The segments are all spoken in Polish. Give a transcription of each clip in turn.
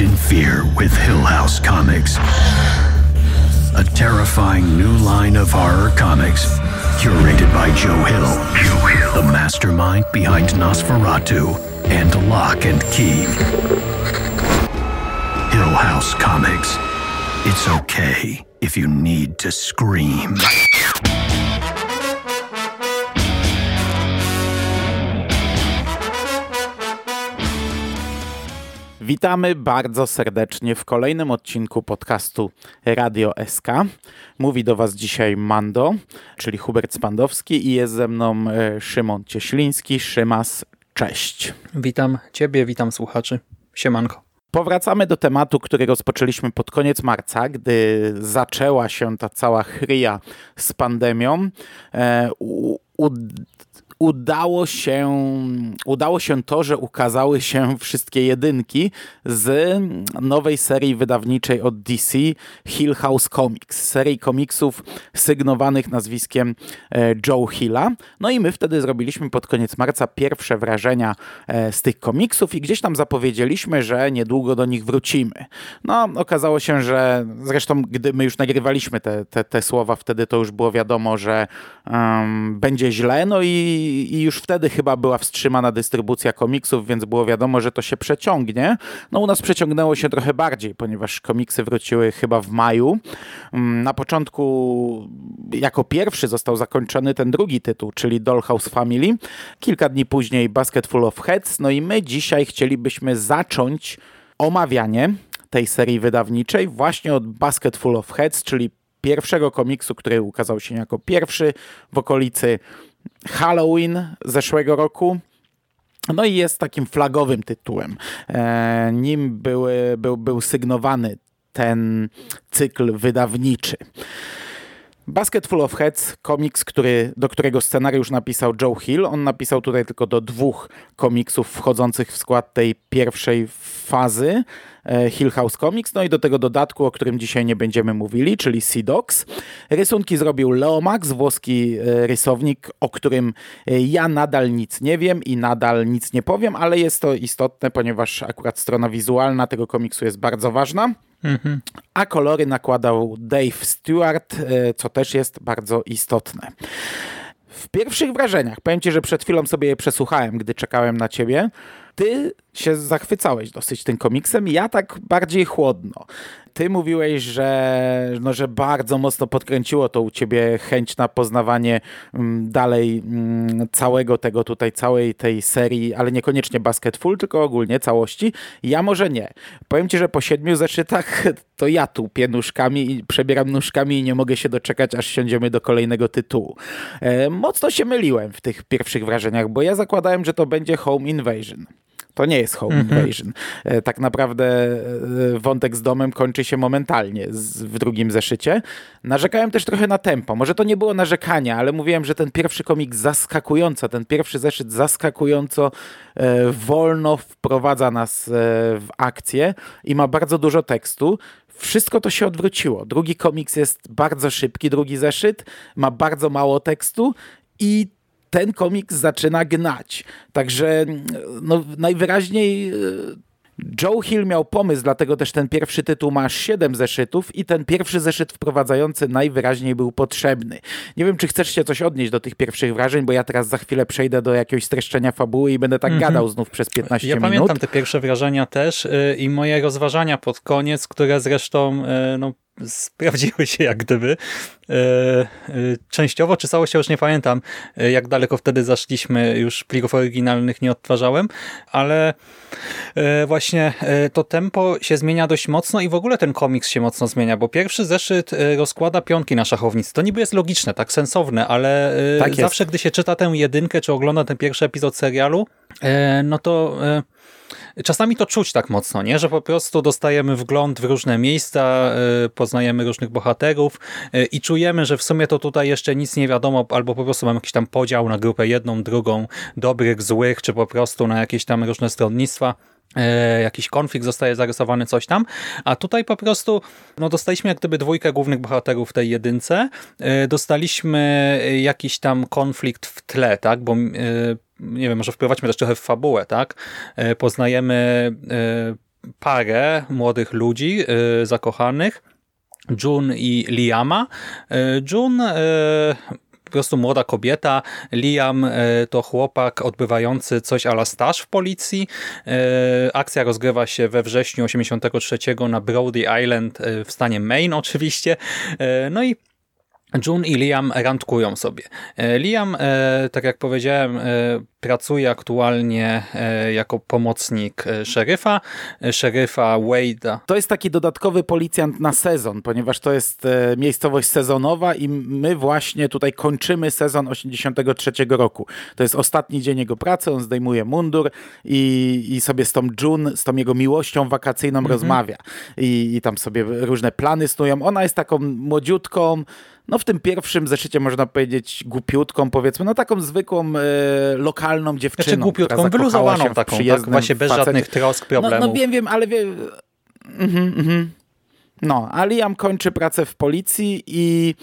In fear with Hill House Comics. A terrifying new line of horror comics curated by Joe Hill, Joe Hill, the mastermind behind Nosferatu and Lock and Key. Hill House Comics. It's okay if you need to scream. Witamy bardzo serdecznie w kolejnym odcinku podcastu Radio SK. Mówi do Was dzisiaj Mando, czyli Hubert Spandowski i jest ze mną e, Szymon Cieśliński. Szymas, cześć. Witam Ciebie, witam słuchaczy. Siemanko. Powracamy do tematu, który rozpoczęliśmy pod koniec marca, gdy zaczęła się ta cała chryja z pandemią. E, u, u, udało się, udało się to, że ukazały się wszystkie jedynki z nowej serii wydawniczej od DC Hill House Comics, serii komiksów sygnowanych nazwiskiem e, Joe Hilla. No i my wtedy zrobiliśmy pod koniec marca pierwsze wrażenia e, z tych komiksów i gdzieś tam zapowiedzieliśmy, że niedługo do nich wrócimy. No, okazało się, że zresztą gdy my już nagrywaliśmy te, te, te słowa, wtedy to już było wiadomo, że um, będzie źle, no i i, już wtedy chyba była wstrzymana dystrybucja komiksów, więc było wiadomo, że to się przeciągnie. No u nas przeciągnęło się trochę bardziej, ponieważ komiksy wróciły chyba w maju. Mm, na początku jako pierwszy został zakończony ten drugi tytuł, czyli Dollhouse Family. Kilka dni później Basket Full of Heads. No i my dzisiaj chcielibyśmy zacząć omawianie tej serii wydawniczej właśnie od Basket Full of Heads, czyli pierwszego komiksu, który ukazał się jako pierwszy w okolicy Halloween zeszłego roku. No i jest takim flagowym tytułem. E, nim były, był, był sygnowany ten cykl wydawniczy. Basket Full of Heads, komiks, który, do którego scenariusz napisał Joe Hill. On napisał tutaj tylko do dwóch komiksów wchodzących w skład tej pierwszej fazy. E, Hill House Comics, no i do tego dodatku, o którym dzisiaj nie będziemy mówili, czyli Dogs. Rysunki zrobił Leomax, włoski e, rysownik, o którym e, ja nadal nic nie wiem i nadal nic nie powiem, ale jest to istotne, ponieważ akurat strona wizualna tego komiksu jest bardzo ważna. Mhm. A kolory nakładał Dave Stewart, co też jest bardzo istotne. W pierwszych wrażeniach, powiem Ci, że przed chwilą sobie je przesłuchałem, gdy czekałem na Ciebie. Ty się zachwycałeś dosyć tym komiksem, ja tak bardziej chłodno. Ty mówiłeś, że, no, że bardzo mocno podkręciło to u ciebie chęć na poznawanie mm, dalej mm, całego tego tutaj, całej tej serii, ale niekoniecznie Basket Full, tylko ogólnie całości. Ja może nie. Powiem ci, że po siedmiu zeszytach to ja tu nóżkami i przebieram nóżkami i nie mogę się doczekać, aż siądziemy do kolejnego tytułu. E, mocno się myliłem w tych pierwszych wrażeniach, bo ja zakładałem, że to będzie Home Invasion. To nie jest home mhm. invasion. E, tak naprawdę e, wątek z domem kończy się momentalnie w drugim zeszycie. Narzekałem też trochę na tempo. Może to nie było narzekania, ale mówiłem, że ten pierwszy komik zaskakująco, ten pierwszy zeszyt zaskakująco e, wolno wprowadza nas w akcję i ma bardzo dużo tekstu. Wszystko to się odwróciło. Drugi komiks jest bardzo szybki, drugi zeszyt ma bardzo mało tekstu i ten komiks zaczyna gnać. Także no, najwyraźniej e, Joe Hill miał pomysł, dlatego też ten pierwszy tytuł ma aż 7 zeszytów i ten pierwszy zeszyt wprowadzający najwyraźniej był potrzebny. Nie wiem, czy chcesz się coś odnieść do tych pierwszych wrażeń, bo ja teraz za chwilę przejdę do jakiegoś streszczenia fabuły i będę tak mm -hmm. gadał znów przez 15 ja minut. Ja pamiętam te pierwsze wrażenia też yy, i moje rozważania pod koniec, które zresztą yy, no, sprawdziły się jak gdyby. E, e, częściowo, czy całość już nie pamiętam, e, jak daleko wtedy zaszliśmy, już plików oryginalnych nie odtwarzałem, ale właśnie to tempo się zmienia dość mocno i w ogóle ten komiks się mocno zmienia, bo pierwszy zeszyt rozkłada pionki na szachownicy. To niby jest logiczne, tak sensowne, ale tak zawsze gdy się czyta tę jedynkę, czy ogląda ten pierwszy epizod serialu, no to czasami to czuć tak mocno, nie? że po prostu dostajemy wgląd w różne miejsca, y, poznajemy różnych bohaterów y, i czujemy, że w sumie to tutaj jeszcze nic nie wiadomo, albo po prostu mamy jakiś tam podział na grupę jedną, drugą, dobrych, złych, czy po prostu na jakieś tam różne stronnictwa y, jakiś konflikt zostaje zarysowany, coś tam, a tutaj po prostu no, dostaliśmy jak gdyby dwójkę głównych bohaterów w tej jedynce, dostaliśmy jakiś tam konflikt w tle, tak, bo nie wiem, może wpływać też trochę w fabułę, tak? E, poznajemy e, parę młodych ludzi zakochanych, June i Liama. June po prostu młoda kobieta. Liam to chłopak odbywający coś ala staż w policji. Akcja rozgrywa się we wrześniu 83 na Brody Island w stanie Maine oczywiście. No i June i Liam randkują sobie. E, Liam, e, tak jak powiedziałem, e, pracuje aktualnie jako pomocnik szeryfa, szeryfa Wade'a. To jest taki dodatkowy policjant na sezon, ponieważ to jest miejscowość sezonowa i my właśnie tutaj kończymy sezon 83 roku. To jest ostatni dzień jego pracy, on zdejmuje mundur i, i sobie z tą June, z tą jego miłością wakacyjną mhm. rozmawia. I, I tam sobie różne plany snują. Ona jest taką młodziutką, no w tym pierwszym zeszycie można powiedzieć głupiutką, powiedzmy, no taką zwykłą, e, lokalną dziewczyną. Znaczy głupiutką, wyluzowaną taką, tak, właśnie bez żadnych trosk, problemów. No, no wiem, wiem, ale wiem... Mhm, mhm. No, a Liam kończy pracę w policji i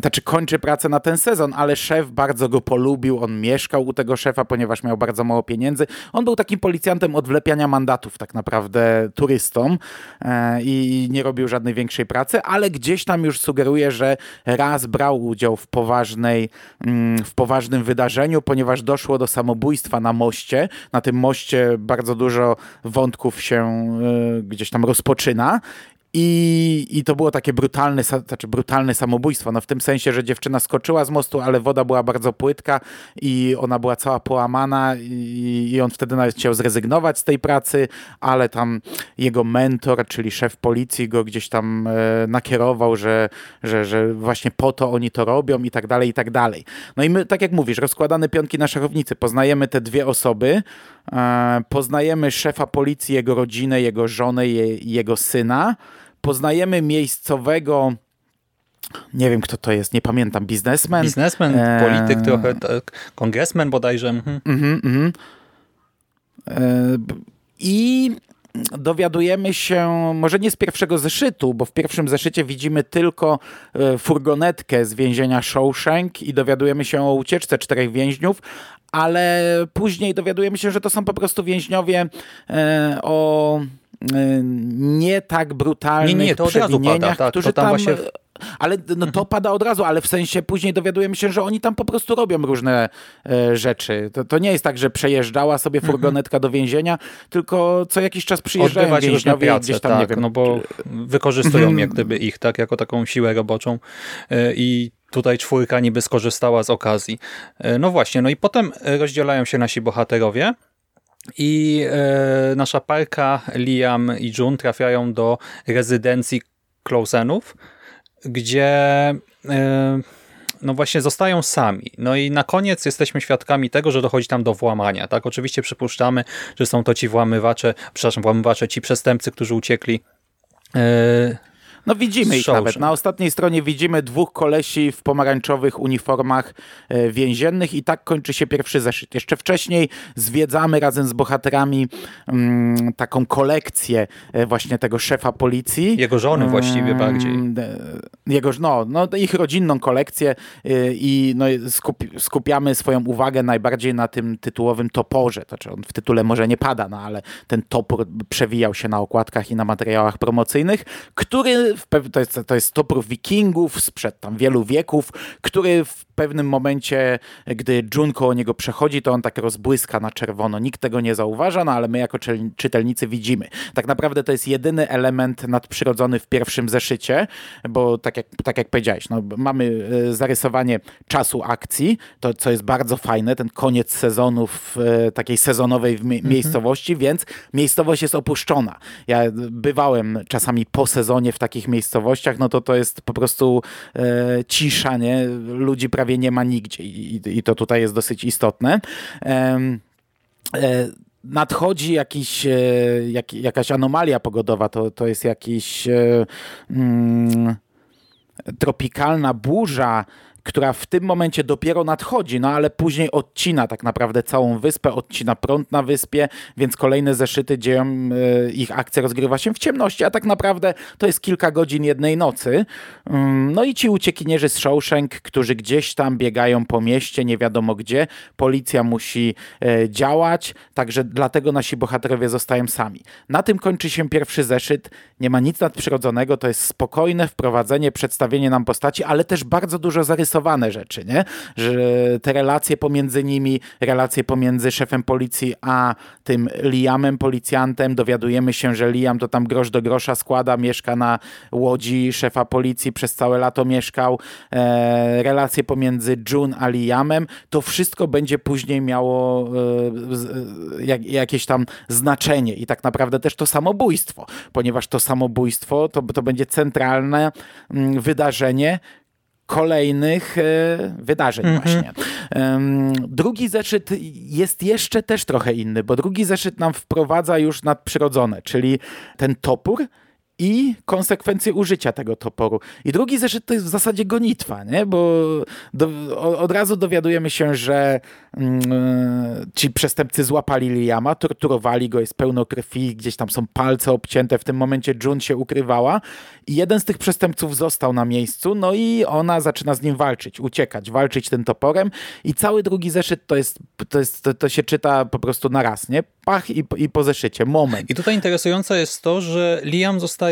znaczy kończy pracę na ten sezon, ale szef bardzo go polubił, on mieszkał u tego szefa, ponieważ miał bardzo mało pieniędzy. On był takim policjantem od wlepiania mandatów tak naprawdę turystom e, i nie robił żadnej większej pracy, ale gdzieś tam już sugeruje, że raz brał udział w poważnej, mm, w poważnym wydarzeniu, ponieważ doszło do samobójstwa na moście. Na tym moście bardzo dużo wątków się e, gdzieś tam rozpoczyna i, I to było takie brutalne, znaczy brutalne samobójstwo, no w tym sensie, że dziewczyna skoczyła z mostu, ale woda była bardzo płytka i ona była cała połamana i, i on wtedy nawet chciał zrezygnować z tej pracy, ale tam jego mentor, czyli szef policji go gdzieś tam e, nakierował, że, że, że właśnie po to oni to robią i tak dalej, i tak dalej. No i my, tak jak mówisz, rozkładane pionki na szachownicy, poznajemy te dwie osoby, e, poznajemy szefa policji, jego rodzinę, jego żonę, je, jego syna, poznajemy miejscowego nie wiem kto to jest, nie pamiętam, biznesmen. Biznesmen, e... polityk trochę, tak, kongresmen bodajże. Mhm. Mhm, mhm. E... I dowiadujemy się, może nie z pierwszego zeszytu, bo w pierwszym zeszycie widzimy tylko e, furgonetkę z więzienia Shawshank i dowiadujemy się o ucieczce czterech więźniów, ale później dowiadujemy się, że to są po prostu więźniowie e, o nie tak brutalnych nie, nie, to razu pada, tak, którzy tam... Właśnie... Ale no, to pada od razu, ale w sensie później dowiadujemy się, że oni tam po prostu robią różne e, rzeczy. To, to nie jest tak, że przejeżdżała sobie mhm. furgonetka do więzienia, tylko co jakiś czas przyjeżdżają Odbywać więźniowie pracę, gdzieś tam, tak, nie wiem. No bo wykorzystują mhm. jak gdyby ich, tak, jako taką siłę roboczą e, i tutaj czwórka niby skorzystała z okazji. E, no właśnie, no i potem rozdzielają się nasi bohaterowie, i e, nasza parka Liam i June trafiają do rezydencji Klausenów, gdzie e, no właśnie zostają sami. No i na koniec jesteśmy świadkami tego, że dochodzi tam do włamania. Tak, oczywiście przypuszczamy, że są to ci włamywacze, przepraszam, włamywacze, ci przestępcy, którzy uciekli e, no widzimy ich nawet. Na ostatniej stronie widzimy dwóch kolesi w pomarańczowych uniformach e, więziennych i tak kończy się pierwszy zeszyt. Jeszcze wcześniej zwiedzamy razem z bohaterami mm, taką kolekcję e, właśnie tego szefa policji. Jego żony właściwie bardziej. Mm, jego, no, no, ich rodzinną kolekcję e, i no, skupi, skupiamy swoją uwagę najbardziej na tym tytułowym toporze. To znaczy on w tytule może nie pada, no ale ten topór przewijał się na okładkach i na materiałach promocyjnych, który to, jest, to jest topór wikingów sprzed tam wielu wieków, który w pewnym momencie, gdy Jun koło niego przechodzi, to on tak rozbłyska na czerwono. Nikt tego nie zauważa, no ale my jako czytelnicy widzimy. Tak naprawdę to jest jedyny element nadprzyrodzony w pierwszym zeszycie, bo tak jak, tak jak powiedziałeś, no, mamy e, zarysowanie czasu akcji, to co jest bardzo fajne, ten koniec sezonu w e, takiej sezonowej mhm. miejscowości, więc miejscowość jest opuszczona. Ja bywałem czasami po sezonie w takich miejscowościach, no to to jest po prostu e, cisza, nie? Ludzi prawie nie ma nigdzie i, i to tutaj jest dosyć istotne. E, e, nadchodzi jakiś, e, jak, jakaś anomalia pogodowa, to, to jest jakiś... E, mm, tropikalna burza, która w tym momencie dopiero nadchodzi, no ale później odcina tak naprawdę całą wyspę, odcina prąd na wyspie, więc kolejne zeszyty dzieją, e, ich akcja rozgrywa się w ciemności, a tak naprawdę to jest kilka godzin jednej nocy. Mm, no i ci uciekinierzy z Shawshank, którzy gdzieś tam biegają po mieście, nie wiadomo gdzie, policja musi e, działać, także dlatego nasi bohaterowie zostają sami. Na tym kończy się pierwszy zeszyt, nie ma nic nadprzyrodzonego, to jest spokojne wprowadzenie, przedstawienie nam postaci, ale też bardzo dużo rzeczy, nie? Że te relacje pomiędzy nimi, relacje pomiędzy szefem policji a tym Liamem, policjantem, dowiadujemy się, że Liam to tam grosz do grosza składa, mieszka na łodzi szefa policji, przez całe lato mieszkał, e, relacje pomiędzy June a Liamem, to wszystko będzie później miało e, jak, jakieś tam znaczenie i tak naprawdę też to samobójstwo, ponieważ to samobójstwo to, to będzie centralne mm, wydarzenie, kolejnych e, wydarzeń mhm. właśnie. Drugi zeszyt jest jeszcze też trochę inny, bo drugi zeszyt nam wprowadza już nadprzyrodzone, czyli ten topór i konsekwencje użycia tego toporu. I drugi zeszyt to jest w zasadzie gonitwa, nie? bo do, od razu dowiadujemy się, że mm, ci przestępcy złapali Liama, torturowali go, jest pełno krwi, gdzieś tam są palce obcięte, w tym momencie June się ukrywała i jeden z tych przestępców został na miejscu, no i ona zaczyna z nim walczyć, uciekać, walczyć tym toporem i cały drugi zeszyt to jest, to, jest, to, to się czyta po prostu na raz, nie? Pach i, i po zeszycie, moment. I tutaj interesujące jest to, że Liam zostaje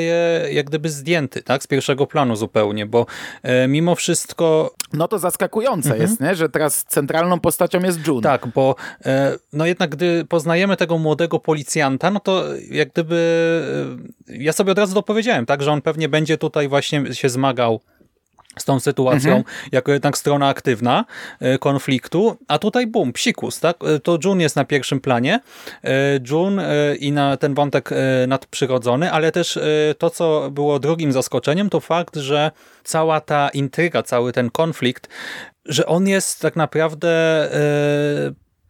jak gdyby zdjęty, tak? Z pierwszego planu zupełnie, bo e, mimo wszystko... No to zaskakujące mhm. jest, nie? Że teraz centralną postacią jest June. Tak, bo e, no jednak gdy poznajemy tego młodego policjanta, no to jak gdyby e, ja sobie od razu dopowiedziałem, tak? Że on pewnie będzie tutaj właśnie się zmagał z tą sytuacją, mhm. jako jednak strona aktywna e, konfliktu, a tutaj bum, psikus, tak? E, to June jest na pierwszym planie, e, June i na ten wątek nadprzyrodzony, ale też to, co było drugim zaskoczeniem, to fakt, że cała ta intryga, cały ten konflikt, że on jest tak naprawdę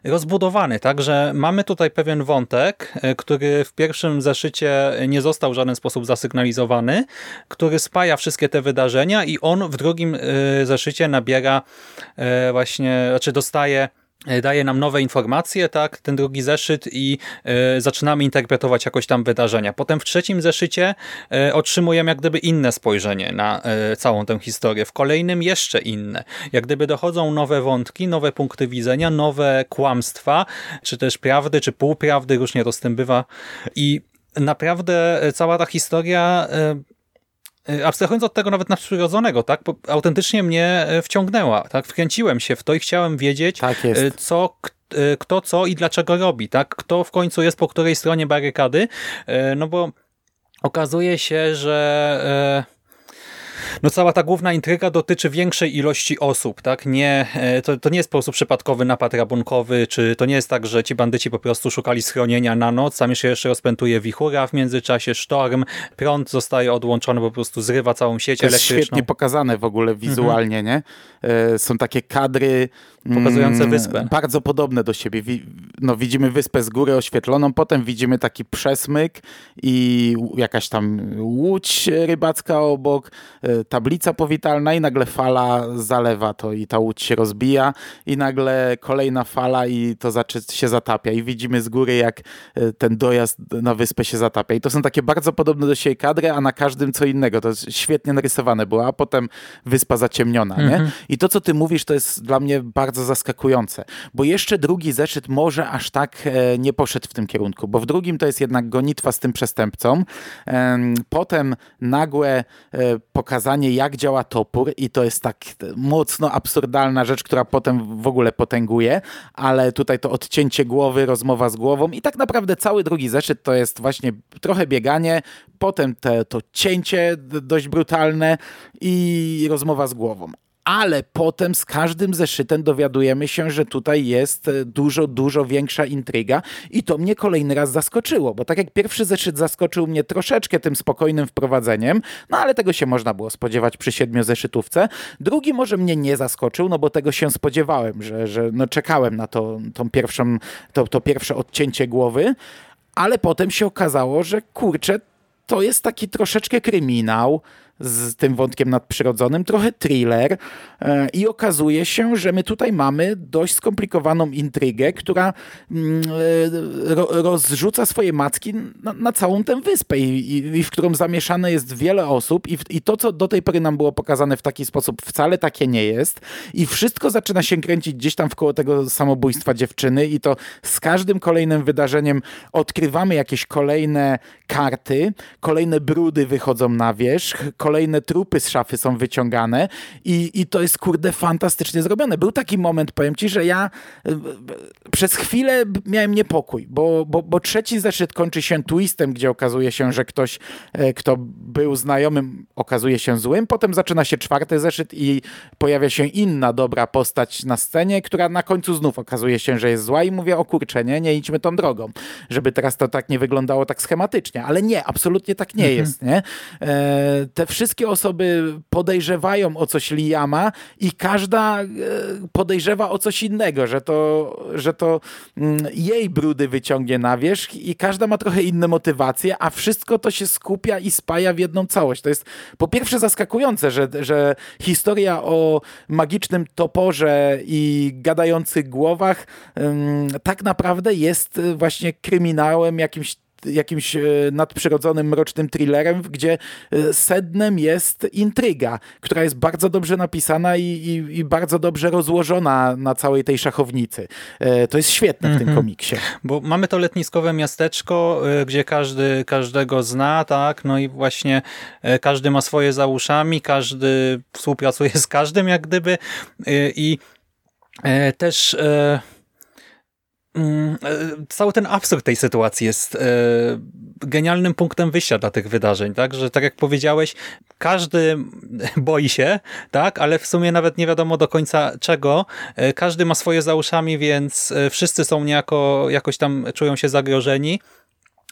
rozbudowany, także mamy tutaj pewien wątek, e, który w pierwszym zeszycie nie został w żaden sposób zasygnalizowany, który spaja wszystkie te wydarzenia i on w drugim e, zeszycie nabiera e, właśnie, znaczy dostaje daje nam nowe informacje, tak, ten drugi zeszyt i y, zaczynamy interpretować jakoś tam wydarzenia. Potem w trzecim zeszycie y, otrzymujemy jak gdyby inne spojrzenie na y, całą tę historię. W kolejnym jeszcze inne. Jak gdyby dochodzą nowe wątki, nowe punkty widzenia, nowe kłamstwa, czy też prawdy, czy półprawdy, różnie to z tym bywa. I naprawdę cała ta historia E, abstrahując od tego nawet nadprzyrodzonego, tak, bo autentycznie mnie e, wciągnęła, tak, wkręciłem się w to i chciałem wiedzieć, tak e, co kto co i dlaczego robi, tak, kto w końcu jest po której stronie barykady, no bo okazuje się, że no cała ta główna intryga dotyczy większej ilości osób, tak? Nie, e, to, to nie jest po prostu przypadkowy napad rabunkowy, czy to nie jest tak, że ci bandyci po prostu szukali schronienia na noc, tam się jeszcze rozpętuje wichura w międzyczasie, sztorm, prąd zostaje odłączony, po prostu zrywa całą sieć to elektryczną. jest świetnie pokazane w ogóle wizualnie, mhm. nie? E, są takie kadry pokazujące mm, wyspę. Bardzo podobne do siebie. No, widzimy wyspę z góry oświetloną, potem widzimy taki przesmyk i jakaś tam łódź rybacka obok, e, tablica powitalna i nagle fala zalewa to i ta łódź się rozbija i nagle kolejna fala i to się zatapia i widzimy z góry jak e, ten dojazd na wyspę się zatapia i to są takie bardzo podobne do siebie kadry, a na każdym co innego. To jest świetnie narysowane było, a potem wyspa zaciemniona, mhm. nie? I to co ty mówisz to jest dla mnie bardzo zaskakujące, bo jeszcze drugi zeszyt może aż tak e, nie poszedł w tym kierunku, bo w drugim to jest jednak gonitwa z tym przestępcą, potem nagłe e, pokazanie jak działa topór i to jest tak mocno absurdalna rzecz, która potem w ogóle potęguje, ale tutaj to odcięcie głowy, rozmowa z głową i tak naprawdę cały drugi zeszyt to jest właśnie trochę bieganie, potem te, to cięcie dość brutalne i rozmowa z głową ale potem z każdym zeszytem dowiadujemy się, że tutaj jest e, dużo, dużo większa intryga. I to mnie kolejny raz zaskoczyło, bo tak jak pierwszy zeszyt zaskoczył mnie troszeczkę tym spokojnym wprowadzeniem, no ale tego się można było spodziewać przy siedmiozeszytówce, drugi może mnie nie zaskoczył, no bo tego się spodziewałem, że, że no czekałem na to, tą pierwszą, to, to pierwsze odcięcie głowy, ale potem się okazało, że kurczę, to jest taki troszeczkę kryminał, z tym wątkiem nadprzyrodzonym, trochę thriller e, i okazuje się, że my tutaj mamy dość skomplikowaną intrygę, która mm, e, rozrzuca swoje macki na, całą tę wyspę i, w którą zamieszane jest wiele osób i, i to, co do tej pory nam było pokazane w taki sposób, wcale takie nie jest. I wszystko zaczyna się kręcić gdzieś tam w koło tego samobójstwa dziewczyny i to z każdym kolejnym wydarzeniem odkrywamy jakieś kolejne karty, kolejne brudy wychodzą na wierzch, kolejne trupy z szafy są wyciągane i, i to jest kurde fantastycznie zrobione. Był taki moment, powiem ci, że ja e, przez chwilę miałem niepokój, bo, bo, bo trzeci zeszyt kończy się twistem, gdzie okazuje się, że ktoś, e, kto był znajomym, okazuje się złym. Potem zaczyna się czwarty zeszyt i pojawia się inna dobra postać na scenie, która na końcu znów okazuje się, że jest zła i mówię, o kurczę, nie, nie idźmy tą drogą, żeby teraz to tak nie wyglądało tak schematycznie. Ale nie, absolutnie tak nie mhm. jest, nie? E, te wszystkie osoby podejrzewają o coś Liama i każda e, podejrzewa o coś innego, że to, że to mm, jej brudy wyciągnie na wierzch i każda ma trochę inne motywacje, a wszystko to się skupia i spaja w jedną całość. To jest po pierwsze zaskakujące, że, że historia o magicznym toporze i gadających głowach tak naprawdę jest właśnie kryminałem, jakimś jakimś e, nadprzyrodzonym, mrocznym thrillerem, gdzie e, sednem jest intryga, która jest bardzo dobrze napisana i, i, i bardzo dobrze rozłożona na całej tej szachownicy. E, to jest świetne w tym mhm. komiksie. Bo mamy to letniskowe miasteczko, gdzie każdy każdego zna, tak, no i właśnie każdy ma swoje za uszami, każdy współpracuje z każdym jak gdyby i też e, cały ten absurd tej sytuacji jest e, genialnym punktem wyjścia dla tych wydarzeń, tak? Że tak jak powiedziałeś, każdy boi się, tak? Ale w sumie nawet nie wiadomo do końca czego. E, każdy ma swoje za uszami, więc wszyscy są niejako, jakoś tam czują się zagrożeni.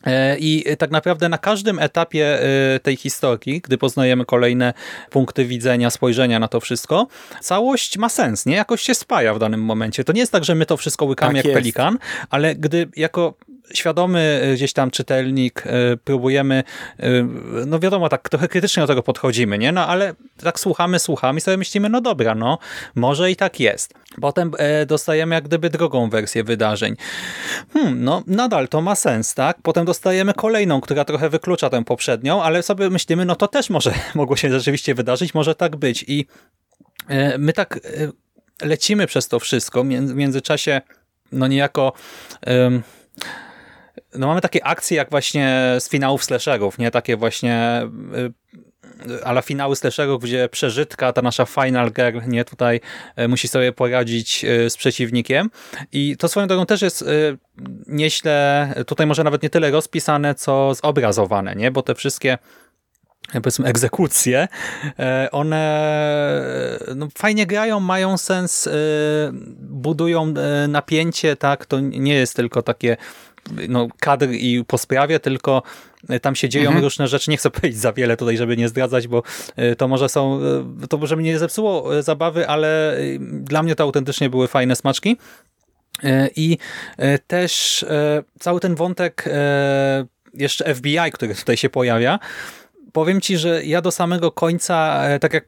E, I tak naprawdę na każdym etapie e, tej historii, gdy poznajemy kolejne punkty widzenia, spojrzenia na to wszystko, całość ma sens, nie? Jakoś się spaja w danym momencie. To nie jest tak, że my to wszystko łykamy tak jak jest. pelikan, ale gdy jako świadomy e, gdzieś tam czytelnik, próbujemy, no wiadomo, tak trochę krytycznie do tego podchodzimy, nie? No ale tak słuchamy, słuchamy i sobie myślimy, no dobra, no może i tak jest. Potem dostajemy jak gdyby drugą wersję wydarzeń. Hmm, no nadal to ma sens, tak? Potem dostajemy kolejną, która trochę wyklucza tę poprzednią, ale sobie myślimy, no to też może mogło się rzeczywiście wydarzyć, może tak być. I my tak lecimy przez to wszystko. W międzyczasie no niejako no mamy takie akcje jak właśnie z finałów slasherów, nie? Takie właśnie ale finały slasherów, gdzie przeżytka, ta nasza final girl, nie? Tutaj e, musi sobie poradzić e, z przeciwnikiem i to swoją drogą też jest e, nieźle, tutaj może nawet nie tyle rozpisane, co zobrazowane, nie? Bo te wszystkie powiedzmy egzekucje, one no, fajnie grają, mają sens, budują napięcie, tak, to nie jest tylko takie no, kadr i po sprawie, tylko tam się dzieją mhm. różne rzeczy. Nie chcę powiedzieć za wiele tutaj, żeby nie zdradzać, bo e, to może są, e, to może mnie nie zepsuło e, zabawy, ale dla mnie to autentycznie były fajne smaczki. I też cały ten wątek jeszcze FBI, który tutaj się pojawia, powiem ci, że ja do samego końca, tak jak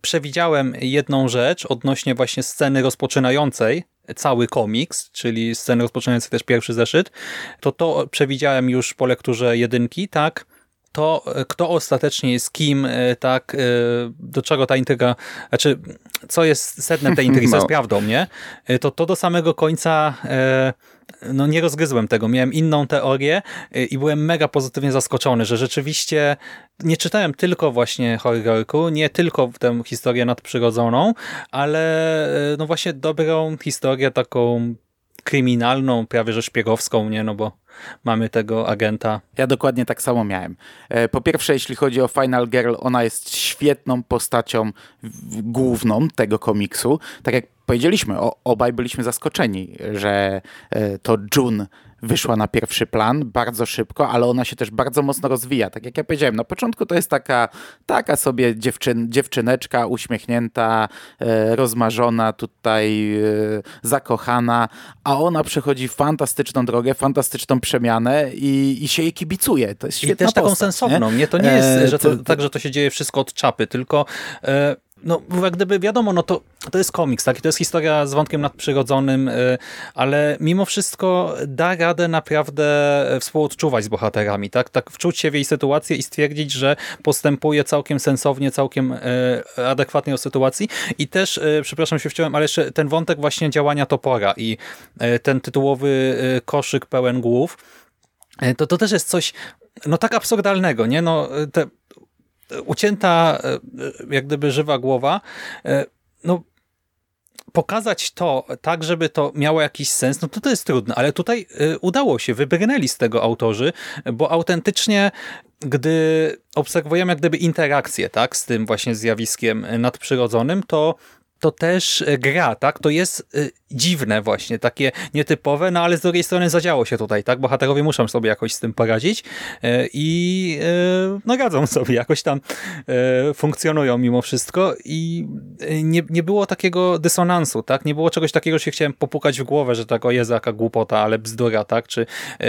przewidziałem jedną rzecz odnośnie właśnie sceny rozpoczynającej cały komiks, czyli sceny rozpoczynające też pierwszy zeszyt, to to przewidziałem już po lekturze jedynki, tak? To, kto ostatecznie jest kim, e, tak, e, do czego ta intryga, znaczy, co jest sednem tej intrygi, co jest no. prawdą, nie? E, to to do samego końca no nie rozgryzłem tego. Miałem inną teorię i byłem mega pozytywnie zaskoczony, że rzeczywiście nie czytałem tylko właśnie horrorku, nie tylko tę historię nadprzyrodzoną, ale no właśnie dobrą historię taką kryminalną, prawie że szpiegowską, nie? No bo mamy tego agenta. Ja dokładnie tak samo miałem. E, po pierwsze, jeśli chodzi o Final Girl, ona jest świetną postacią główną tego komiksu. Tak jak powiedzieliśmy, obaj byliśmy zaskoczeni, że e, to June wyszła na pierwszy plan bardzo szybko, ale ona się też bardzo mocno rozwija. Tak jak ja powiedziałem, na początku to jest taka, taka sobie dziewczyn, dziewczyneczka uśmiechnięta, e, rozmarzona, tutaj e, zakochana, a ona przechodzi fantastyczną drogę, fantastyczną przemianę i, i się jej kibicuje. To jest świetna I też taką postać, sensowną. Nie? To nie jest, e, że to, tak, że to się dzieje wszystko od czapy, tylko e, no jak gdyby wiadomo, no to, to jest komiks, tak? I to jest historia z wątkiem nadprzyrodzonym, y, ale mimo wszystko da radę naprawdę współodczuwać z bohaterami, tak? Tak wczuć się w jej sytuację i stwierdzić, że postępuje całkiem sensownie, całkiem y, adekwatnie do sytuacji. I też, y, przepraszam się wciąłem, ale jeszcze ten wątek właśnie działania topora i ten tytułowy koszyk pełen głów, to, to też jest coś no tak absurdalnego, nie? No, te ucięta e, jak gdyby żywa głowa, e, no pokazać to tak, żeby to miało jakiś sens, no to to jest trudne, ale tutaj e, udało się, wybrnęli z tego autorzy, bo autentycznie gdy obserwujemy jak gdyby interakcję tak, z tym właśnie zjawiskiem nadprzyrodzonym, to to też gra, tak? To jest dziwne właśnie, takie nietypowe, no ale z drugiej strony zadziało się tutaj, tak? Bohaterowie muszą sobie jakoś z tym poradzić e, i e, no radzą sobie, jakoś tam e, funkcjonują mimo wszystko i nie, nie było takiego dysonansu, tak? Nie było czegoś takiego, że się chciałem popukać w głowę, że tak, o Jezu, jaka głupota, ale bzdura, tak? Czy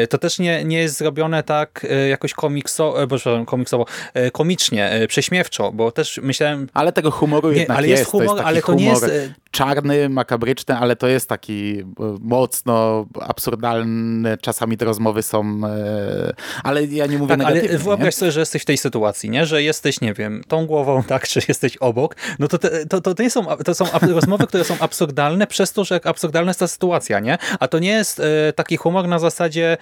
to też nie, nie jest zrobione tak jakoś komikso, boże, komiksowo, komicznie, prześmiewczo, bo też myślałem... Ale tego humoru nie, jednak ale jest. humor, ale to humor nie jest... Czarny, makabryczny, ale to jest taki e, mocno absurdalny, czasami te rozmowy są, e, ale ja nie mówię tak, negatywnie. Ale wyobraź sobie, że jesteś w tej sytuacji, nie? że jesteś, nie wiem, tą głową, tak, czy jesteś obok, no to, te, to, to, to, nie są, to są rozmowy, które są absurdalne przez to, że absurdalna jest ta sytuacja, nie? A to nie jest taki humor na zasadzie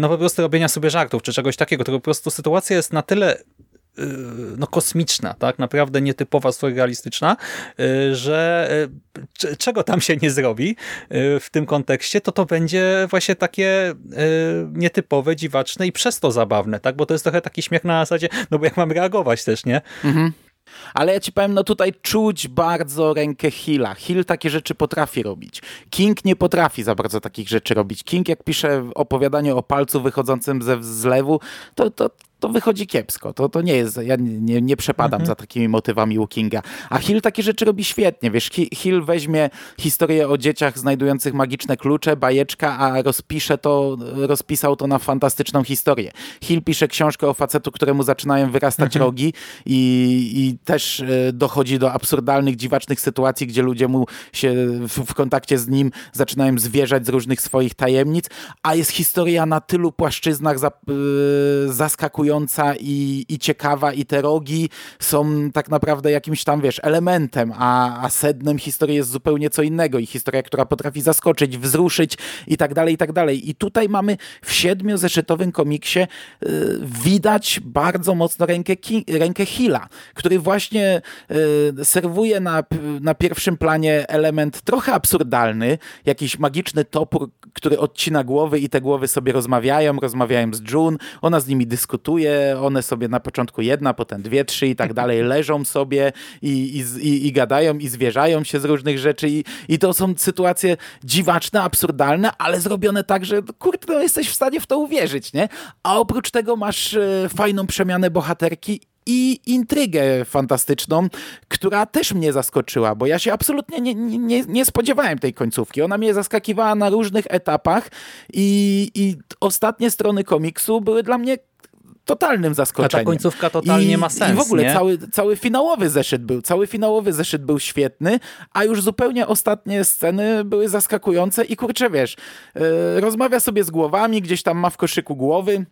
no po prostu robienia sobie żartów, czy czegoś takiego, tylko po prostu sytuacja jest na tyle Y, no, kosmiczna, tak? naprawdę nietypowa, surrealistyczna, y, że y, czego tam się nie zrobi w tym kontekście, to to będzie właśnie takie nietypowe, dziwaczne i przez to zabawne, tak? bo to jest trochę taki śmiech na zasadzie, no bo jak mam reagować też, nie? Mhm. Ale ja ci powiem, no tutaj czuć bardzo rękę Hilla. Hill takie rzeczy potrafi robić. King nie potrafi za bardzo takich rzeczy robić. King jak pisze opowiadanie o palcu wychodzącym ze zlewu, to, to, to wychodzi kiepsko. To, to nie jest, ja nie, nie przepadam mhm. za takimi motywami u Kinga. A Hill takie rzeczy robi świetnie. Wiesz, Hill weźmie historię o dzieciach znajdujących magiczne klucze, bajeczka, a rozpisze to, rozpisał to na fantastyczną historię. Hill pisze książkę o facetu, któremu zaczynają wyrastać mhm. rogi i, i też e, dochodzi do absurdalnych, dziwacznych sytuacji, gdzie ludzie mu się w, w kontakcie z nim zaczynają zwierzać z różnych swoich tajemnic, a jest historia na tylu płaszczyznach za, yy, i, i ciekawa i te rogi są tak naprawdę jakimś tam, wiesz, elementem, a, a sednem historii jest zupełnie co innego i historia, która potrafi zaskoczyć, wzruszyć i tak dalej, i tak dalej. I tutaj mamy w siedmiozeszytowym komiksie y, widać bardzo mocno rękę, ki, rękę Hilla, który właśnie y, serwuje na, na pierwszym planie element trochę absurdalny, jakiś magiczny topór, który odcina głowy i te głowy sobie rozmawiają, rozmawiają z June, ona z nimi dyskutuje, one sobie na początku jedna, potem dwie, trzy i tak dalej leżą sobie i, i, i gadają i zwierzają się z różnych rzeczy i, i to są sytuacje dziwaczne, absurdalne, ale zrobione tak, że kurde, no jesteś w stanie w to uwierzyć, nie? A oprócz tego masz e, fajną przemianę bohaterki i intrygę fantastyczną, która też mnie zaskoczyła, bo ja się absolutnie nie, nie, nie spodziewałem tej końcówki. Ona mnie zaskakiwała na różnych etapach i, i ostatnie strony komiksu były dla mnie totalnym zaskoczeniem. A ta końcówka totalnie I, ma sens, I w ogóle nie? Cały, cały finałowy zeszyt był, cały finałowy zeszyt był świetny, a już zupełnie ostatnie sceny były zaskakujące i kurczę, wiesz, yy, rozmawia sobie z głowami, gdzieś tam ma w koszyku głowy,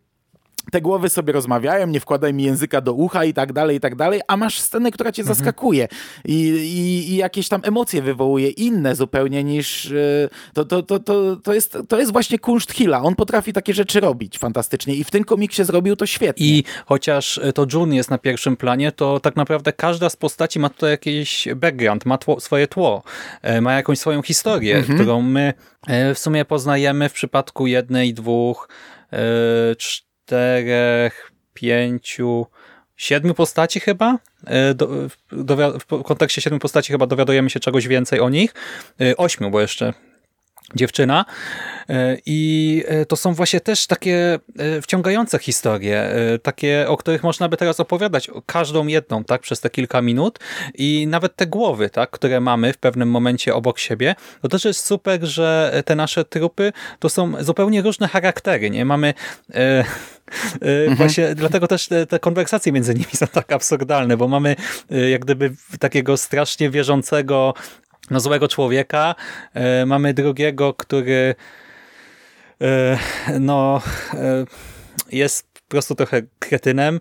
te głowy sobie rozmawiają, nie wkładaj mi języka do ucha i tak dalej, i tak dalej, a masz scenę, która cię mhm. zaskakuje I, i, i, jakieś tam emocje wywołuje, inne zupełnie niż... E, to, to, to, to, to, jest, to jest właśnie kunszt Hilla. On potrafi takie rzeczy robić fantastycznie i w tym komiksie zrobił to świetnie. I chociaż to June jest na pierwszym planie, to tak naprawdę każda z postaci ma tutaj jakiś background, ma tło, swoje tło, e, ma jakąś swoją historię, mhm. którą my e, w sumie poznajemy w przypadku jednej, dwóch, czterech czterech, pięciu, siedmiu postaci chyba. E, do, do, w kontekście siedmiu postaci chyba dowiadujemy się czegoś więcej o nich. E, ośmiu, bo jeszcze dziewczyna. E, I e, to są właśnie też takie e, wciągające historie, takie, o których można by teraz opowiadać, każdą jedną, tak, przez te kilka minut i nawet te głowy, tak, które mamy w pewnym momencie obok siebie, to też jest super, że te nasze trupy to są zupełnie różne charaktery, nie? Mamy e, mhm. Właśnie dlatego też te, te, konwersacje między nimi są tak absurdalne, bo mamy jak gdyby takiego strasznie wierzącego no, złego człowieka, e, mamy drugiego, który e, no e, jest po prostu trochę kretynem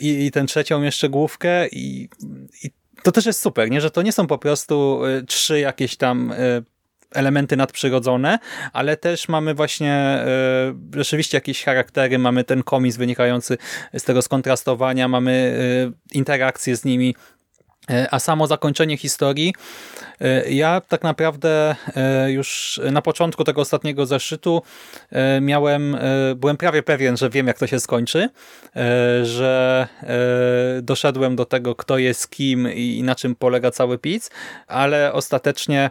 i, i ten trzecią jeszcze główkę i, i to też jest super, nie? że to nie są po prostu trzy jakieś tam elementy nadprzyrodzone, ale też mamy właśnie rzeczywiście jakieś charaktery, mamy ten komis wynikający z tego skontrastowania, mamy interakcje z nimi, a samo zakończenie historii E, ja tak naprawdę e, już na początku tego ostatniego zeszytu e, miałem, byłem prawie pewien, że wiem jak to się skończy, że doszedłem do tego, kto jest kim i na czym polega cały pic, ale ostatecznie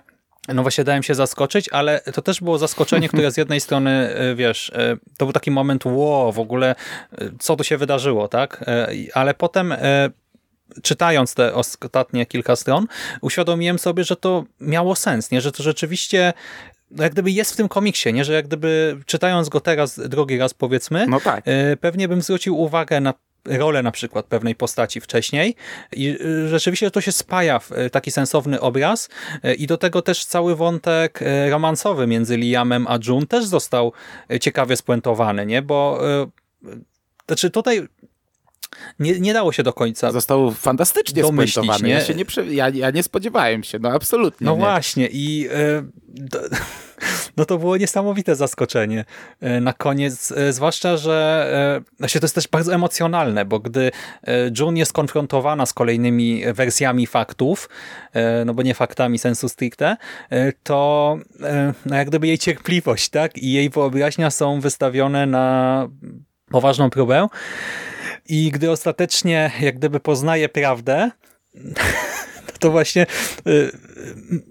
no właśnie dałem się zaskoczyć, ale to też było zaskoczenie, które z jednej strony, wiesz, to był taki moment, wow, w ogóle co tu się wydarzyło, tak? Ale potem czytając te ostatnie kilka stron, uświadomiłem sobie, że to miało sens, nie? że to rzeczywiście no jak gdyby jest w tym komiksie, nie? że jak gdyby czytając go teraz drugi raz powiedzmy, no tak. E, pewnie bym zwrócił uwagę na rolę na przykład pewnej postaci wcześniej i e, rzeczywiście to się spaja w e, taki sensowny obraz i do tego też cały wątek romansowy między Liamem a June też został ciekawie spuentowany, nie? bo znaczy tutaj nie, nie dało się do końca. Został fantastycznie nie? Ja, się nie ja, ja nie spodziewałem się, no absolutnie. No nie. właśnie i e, no to było niesamowite zaskoczenie e, na koniec, e, zwłaszcza, że znaczy to jest też bardzo emocjonalne, bo gdy June jest konfrontowana z kolejnymi wersjami faktów, no bo nie faktami sensu stricte, to no jak gdyby jej cierpliwość tak i jej wyobraźnia są wystawione na poważną próbę. I gdy ostatecznie jak gdyby poznaje prawdę, to właśnie y,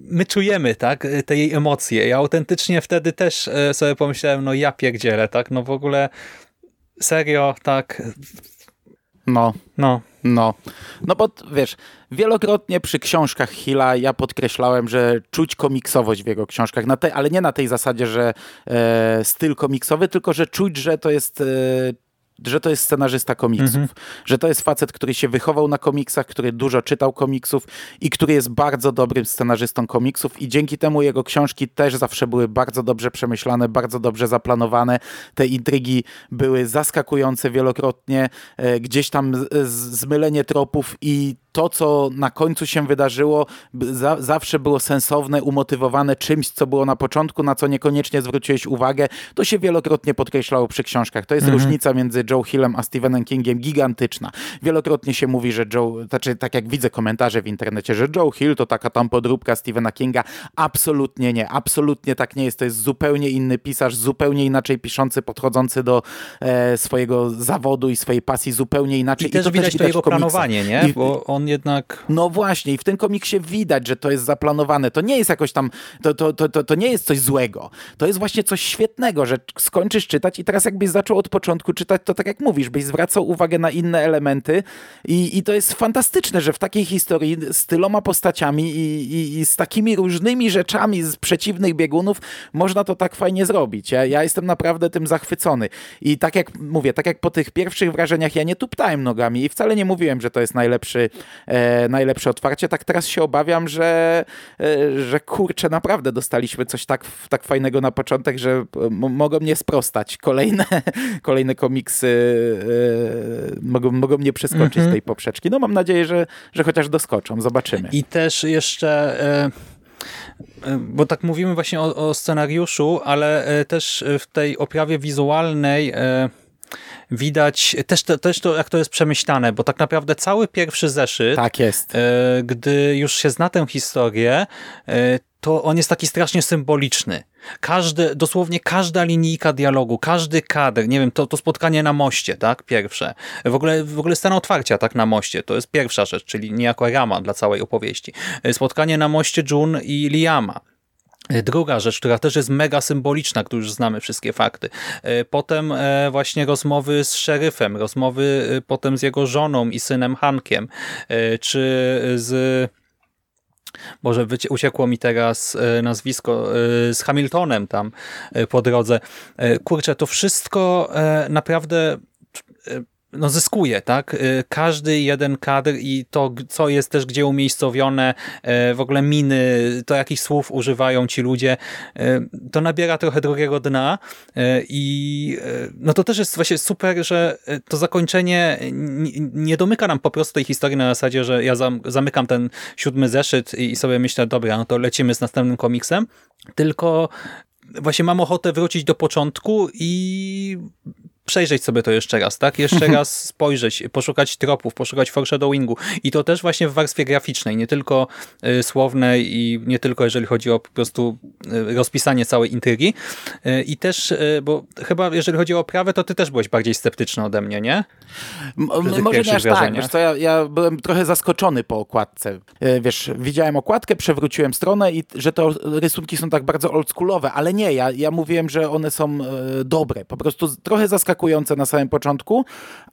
my czujemy tak, te jej emocje. Ja autentycznie wtedy też y, sobie pomyślałem, no ja pierdzielę, tak, no w ogóle serio, tak. No. No. No, no bo wiesz, wielokrotnie przy książkach Hilla ja podkreślałem, że czuć komiksowość w jego książkach, tej, ale nie na tej zasadzie, że e, styl komiksowy, tylko że czuć, że to jest e, że to jest scenarzysta komiksów, mhm. że to jest facet, który się wychował na komiksach, który dużo czytał komiksów i który jest bardzo dobrym scenarzystą komiksów i dzięki temu jego książki też zawsze były bardzo dobrze przemyślane, bardzo dobrze zaplanowane. Te intrygi były zaskakujące wielokrotnie, e, gdzieś tam zmylenie tropów i to, co na końcu się wydarzyło, za, zawsze było sensowne, umotywowane czymś, co było na początku, na co niekoniecznie zwróciłeś uwagę. To się wielokrotnie podkreślało przy książkach. To jest mhm. różnica między Joe Hillem a Stephenem Kingiem gigantyczna. Wielokrotnie się mówi, że Joe, znaczy tak jak widzę komentarze w internecie, że Joe Hill to taka tam podróbka Stephena Kinga. Absolutnie nie, absolutnie tak nie jest. To jest zupełnie inny pisarz, zupełnie inaczej piszący, podchodzący do e, swojego zawodu i swojej pasji zupełnie inaczej. I, I też to widać to jego planowanie, nie? Bo on jednak... No właśnie i w tym komiksie widać, że to jest zaplanowane. To nie jest jakoś tam, to, to, to, to, to nie jest coś złego. To jest właśnie coś świetnego, że skończysz czytać i teraz jakbyś zaczął od początku czytać, to tak jak mówisz, byś zwracał uwagę na inne elementy i, i to jest fantastyczne, że w takiej historii z tyloma postaciami i, i, i z takimi różnymi rzeczami z przeciwnych biegunów można to tak fajnie zrobić. Ja, ja jestem naprawdę tym zachwycony. I tak jak mówię, tak jak po tych pierwszych wrażeniach ja nie tuptałem nogami i wcale nie mówiłem, że to jest najlepszy e, najlepsze otwarcie. Tak teraz się obawiam, że, e, że kurczę, naprawdę dostaliśmy coś tak, tak fajnego na początek, że mogą mnie sprostać. Kolejne, kolejne komiksy e, mogą, mogą mnie przeskoczyć mhm. z tej poprzeczki. No mam nadzieję, że, że chociaż doskoczą. Zobaczymy. I też jeszcze... E, bo tak mówimy właśnie o, o, scenariuszu, ale e, też w tej oprawie wizualnej widać też to, też to, jak to jest przemyślane, bo tak naprawdę cały pierwszy zeszyt, tak jest. Gdy już się zna tę historię, to on jest taki strasznie symboliczny. Każdy, dosłownie każda linijka dialogu, każdy kadr, nie wiem, to, to spotkanie na moście, tak, pierwsze. W ogóle, w ogóle scena otwarcia, tak, na moście, to jest pierwsza rzecz, czyli niejako rama dla całej opowieści. E, spotkanie na moście June i Liama Druga rzecz, która też jest mega symboliczna, gdy już znamy wszystkie fakty. Potem właśnie rozmowy z szeryfem, rozmowy potem z jego żoną i synem Hankiem, czy z może uciekło mi teraz e, nazwisko, e, z Hamiltonem tam e, po drodze. Kurczę, to wszystko naprawdę no zyskuje, tak? Y, każdy jeden kadr i to, co jest też gdzie umiejscowione, y, w ogóle miny, to jakich słów używają ci ludzie, y, to nabiera trochę drugiego dna i no to też jest właśnie super, że to zakończenie nie domyka nam po prostu tej historii na zasadzie, że ja zamykam ten siódmy zeszyt i sobie myślę, dobra, no to lecimy z następnym komiksem, tylko właśnie mam ochotę wrócić do początku i przejrzeć sobie to jeszcze raz, tak? Jeszcze raz spojrzeć, poszukać tropów, poszukać foreshadowingu i to też właśnie w warstwie graficznej, nie tylko y, słownej i nie tylko jeżeli chodzi o po prostu y, rozpisanie całej intrygi y, i też, bo chyba jeżeli chodzi o oprawę, to ty też byłeś bardziej sceptyczny ode mnie, nie? Może nie aż tak, wiesz co, ja, ja byłem trochę zaskoczony po okładce. Wiesz, widziałem okładkę, przewróciłem stronę i że to rysunki są tak bardzo oldschoolowe, ale nie, ja, ja mówiłem, że one są dobre, po prostu trochę zaskakujące zaskakujące na samym początku,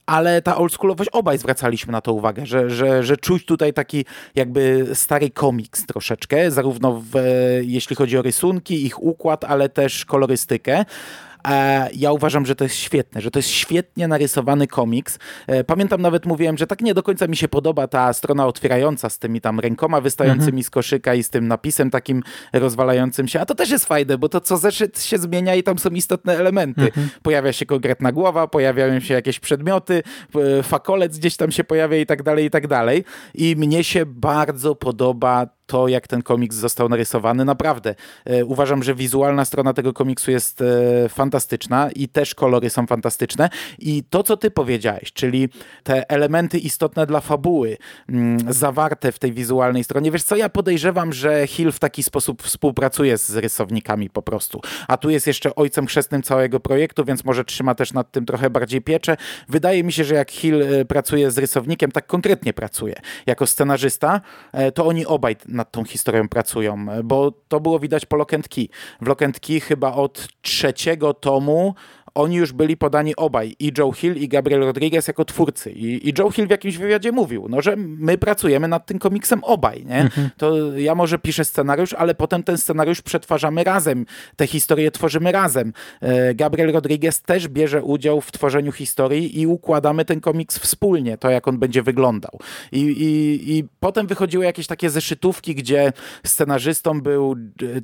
ale ta oldschoolowość, obaj zwracaliśmy na to uwagę, że, że, że czuć tutaj taki jakby stary komiks troszeczkę, zarówno w, jeśli chodzi o rysunki, ich układ, ale też kolorystykę. E, ja uważam, że to jest świetne, że to jest świetnie narysowany komiks. E, pamiętam nawet mówiłem, że tak nie do końca mi się podoba ta strona otwierająca z tymi tam rękoma wystającymi mhm. z koszyka i z tym napisem takim rozwalającym się, a to też jest fajne, bo to co zeszyt się zmienia i tam są istotne elementy. Mhm. Pojawia się konkretna głowa, pojawiają się jakieś przedmioty, fakolec gdzieś tam się pojawia i tak dalej, i tak dalej. I mnie się bardzo podoba to, jak ten komiks został narysowany. Naprawdę e, uważam, że wizualna strona tego komiksu jest e, fantastyczna i też kolory są fantastyczne. I to, co ty powiedziałeś, czyli te elementy istotne dla fabuły mm, zawarte w tej wizualnej stronie. Wiesz co, ja podejrzewam, że Hill w taki sposób współpracuje z rysownikami po prostu. A tu jest jeszcze ojcem chrzestnym całego projektu, więc może trzyma też nad tym trochę bardziej pieczę. Wydaje mi się, że jak Hill e, pracuje z rysownikiem, tak konkretnie pracuje jako scenarzysta, to oni obaj nad tą historią pracują, bo to było widać po Lock Key. W Lock Key chyba od trzeciego tomu oni już byli podani obaj, i Joe Hill, i Gabriel Rodriguez jako twórcy. I, i Joe Hill w jakimś wywiadzie mówił, no, że my pracujemy nad tym komiksem obaj. Nie? Mhm. To ja może piszę scenariusz, ale potem ten scenariusz przetwarzamy razem, te historie tworzymy razem. E, Gabriel Rodriguez też bierze udział w tworzeniu historii i układamy ten komiks wspólnie, to jak on będzie wyglądał. I, i, i potem wychodziły jakieś takie zeszytówki, gdzie scenarzystą był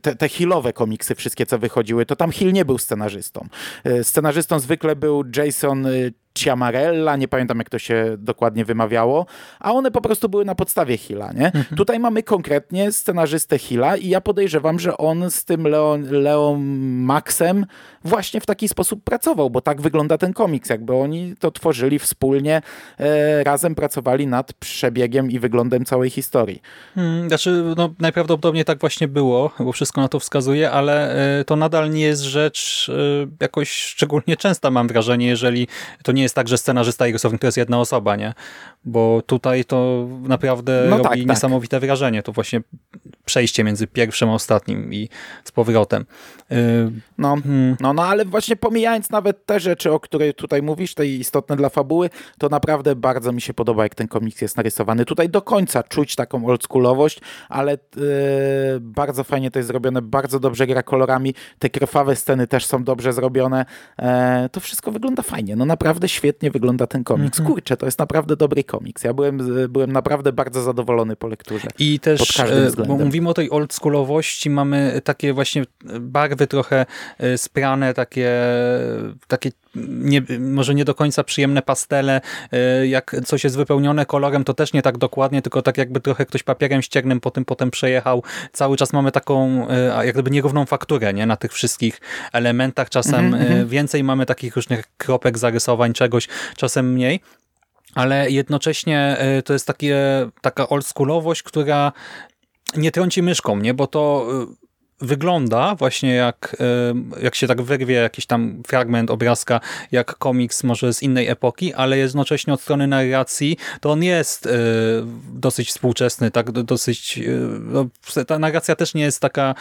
te, te Hillowe komiksy, wszystkie co wychodziły, to tam Hill nie był scenarzystą. E, Scenarzystą zwykle był Jason y, Ciamarella, nie pamiętam jak to się dokładnie wymawiało, a one po prostu były na podstawie Hilla, nie? Mhm. Tutaj mamy konkretnie scenarzystę Hilla i ja podejrzewam, że on z tym Leon, Leon Maxem właśnie w taki sposób pracował, bo tak wygląda ten komiks, jakby oni to tworzyli wspólnie, e, razem pracowali nad przebiegiem i wyglądem całej historii. Hmm, znaczy, no, najprawdopodobniej tak właśnie było, bo wszystko na to wskazuje, ale e, to nadal nie jest rzecz e, jakoś szczególnie częsta, mam wrażenie, jeżeli to nie jest tak, że scenarzysta i rysownik to jest jedna osoba, nie? Bo tutaj to naprawdę no robi tak, tak. niesamowite wrażenie. To właśnie przejście między pierwszym a ostatnim i z powrotem. Yy, no, hmm. no, no, ale właśnie pomijając nawet te rzeczy, o których tutaj mówisz, te istotne dla fabuły, to naprawdę bardzo mi się podoba, jak ten komiks jest narysowany. Tutaj do końca czuć taką oldschoolowość, ale yy, bardzo fajnie to jest zrobione, bardzo dobrze gra kolorami, te krwawe sceny też są dobrze zrobione. Yy, to wszystko wygląda fajnie. No naprawdę świetnie wygląda ten komiks. Mhm. Kurczę, to jest naprawdę dobry komiks. Ja byłem, byłem naprawdę bardzo zadowolony po lekturze. I też, e, bo mówimy o tej oldschoolowości, mamy takie właśnie barwy trochę e, sprane, takie, takie nie, może nie do końca przyjemne pastele, e, jak coś jest wypełnione kolorem, to też nie tak dokładnie, tylko tak jakby trochę ktoś papierem ściernym po tym potem przejechał. Cały czas mamy taką jak gdyby nierówną fakturę nie? na tych wszystkich elementach. Czasem mm -hmm. więcej mamy takich różnych kropek, zarysowań, czegoś, czasem mniej ale jednocześnie e, to jest takie, taka oldschoolowość, która nie trąci myszką, nie? bo to wygląda właśnie jak, jak się tak wyrwie jakiś tam fragment obrazka, jak komiks może z innej epoki, ale jednocześnie od strony narracji to on jest e, dosyć współczesny, tak dosyć, no, ta narracja też nie jest taka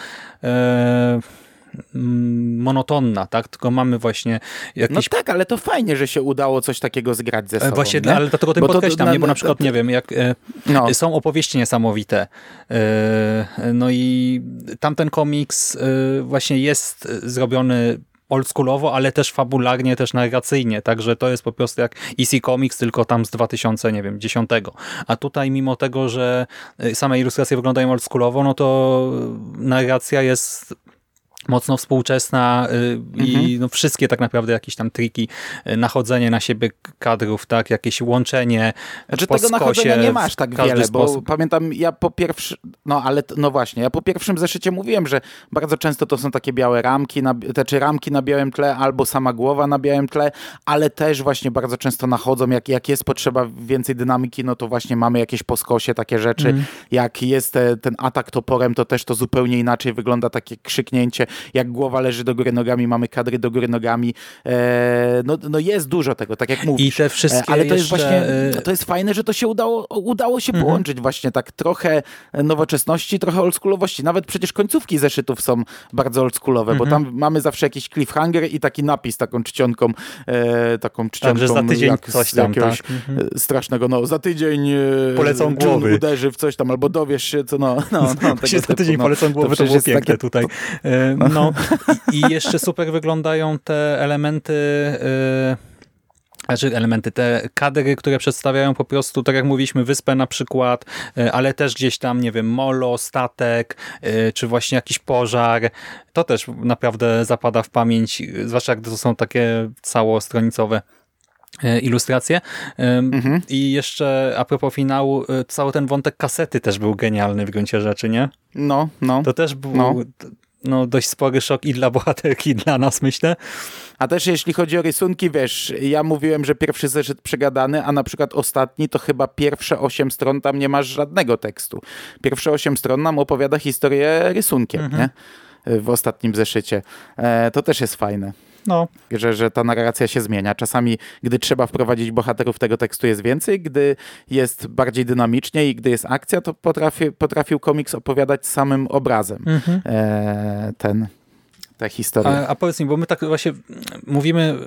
monotonna, tak? Tylko mamy właśnie jakieś... No tak, ale to fajnie, że się udało coś takiego zgrać ze e, sobą. Właśnie, nie? ale dlatego tym bo podkreślam, to, nie? bo na przykład, to, nie wiem, jak e, no. są opowieści niesamowite, e, no i tamten komiks właśnie jest zrobiony oldschoolowo, ale też fabularnie, też narracyjnie, także to jest po prostu jak EC Comics, tylko tam z 2000, nie wiem, 10. A tutaj mimo tego, że same ilustracje wyglądają oldschoolowo, no to narracja jest mocno współczesna y, i mhm. no wszystkie tak naprawdę jakieś tam triki, y, nachodzenie na siebie kadrów, tak, jakieś łączenie Znaczy tego nachodzenia nie masz tak wiele, sposób. bo pamiętam ja po pierwszym, no ale no właśnie, ja po pierwszym zeszycie mówiłem, że bardzo często to są takie białe ramki, na, te czy ramki na białym tle, albo sama głowa na białym tle, ale też właśnie bardzo często nachodzą, jak, jak jest potrzeba więcej dynamiki, no to właśnie mamy jakieś poskosie, takie rzeczy, mm. jak jest te, ten atak toporem, to też to zupełnie inaczej wygląda, takie krzyknięcie, jak głowa leży do góry nogami, mamy kadry do góry nogami. E, no, no jest dużo tego, tak jak mówisz. I te wszystkie e, Ale to jest właśnie, e, to jest fajne, że to się udało, udało się mhm. połączyć właśnie tak trochę nowoczesności, trochę oldschoolowości. Nawet przecież końcówki zeszytów są bardzo oldschoolowe, mhm. bo tam mamy zawsze jakiś cliffhanger i taki napis taką czcionką, taką czcionką. Tak, za tydzień jak, coś tam, jakiegoś tak. Mhm. strasznego, no za tydzień polecą głowy. uderzy w coś tam, albo dowiesz się, co no. no, no za tydzień no, polecą głowy, to, to było piękne takie, tutaj. No. No i jeszcze super wyglądają te elementy... Yy znaczy elementy, te kadry, które przedstawiają po prostu, tak jak mówiliśmy, wyspę na przykład, y, ale też gdzieś tam, nie wiem, molo, statek, y, czy właśnie jakiś pożar. To też naprawdę zapada w pamięć, zwłaszcza gdy to są takie całostronicowe y, ilustracje. Mhm. I jeszcze a propos finału, cały ten wątek kasety też był genialny w gruncie rzeczy, nie? No, no. To też był no no, dość spory szok i dla bohaterki, i dla nas, myślę. A też jeśli chodzi o rysunki, wiesz, ja mówiłem, że pierwszy zeszyt przegadany, a na przykład ostatni to chyba pierwsze osiem stron tam nie masz żadnego tekstu. Pierwsze osiem stron nam opowiada historię rysunkiem, mhm. nie? W ostatnim zeszycie. E, to też jest fajne. No. Że, że ta narracja się zmienia. Czasami, gdy trzeba wprowadzić bohaterów, tego tekstu jest więcej, gdy jest bardziej dynamicznie i gdy jest akcja, to potrafi, potrafił komiks opowiadać samym obrazem. Mhm. E, ten tę historię. A, a, powiedz mi, bo my tak właśnie mówimy,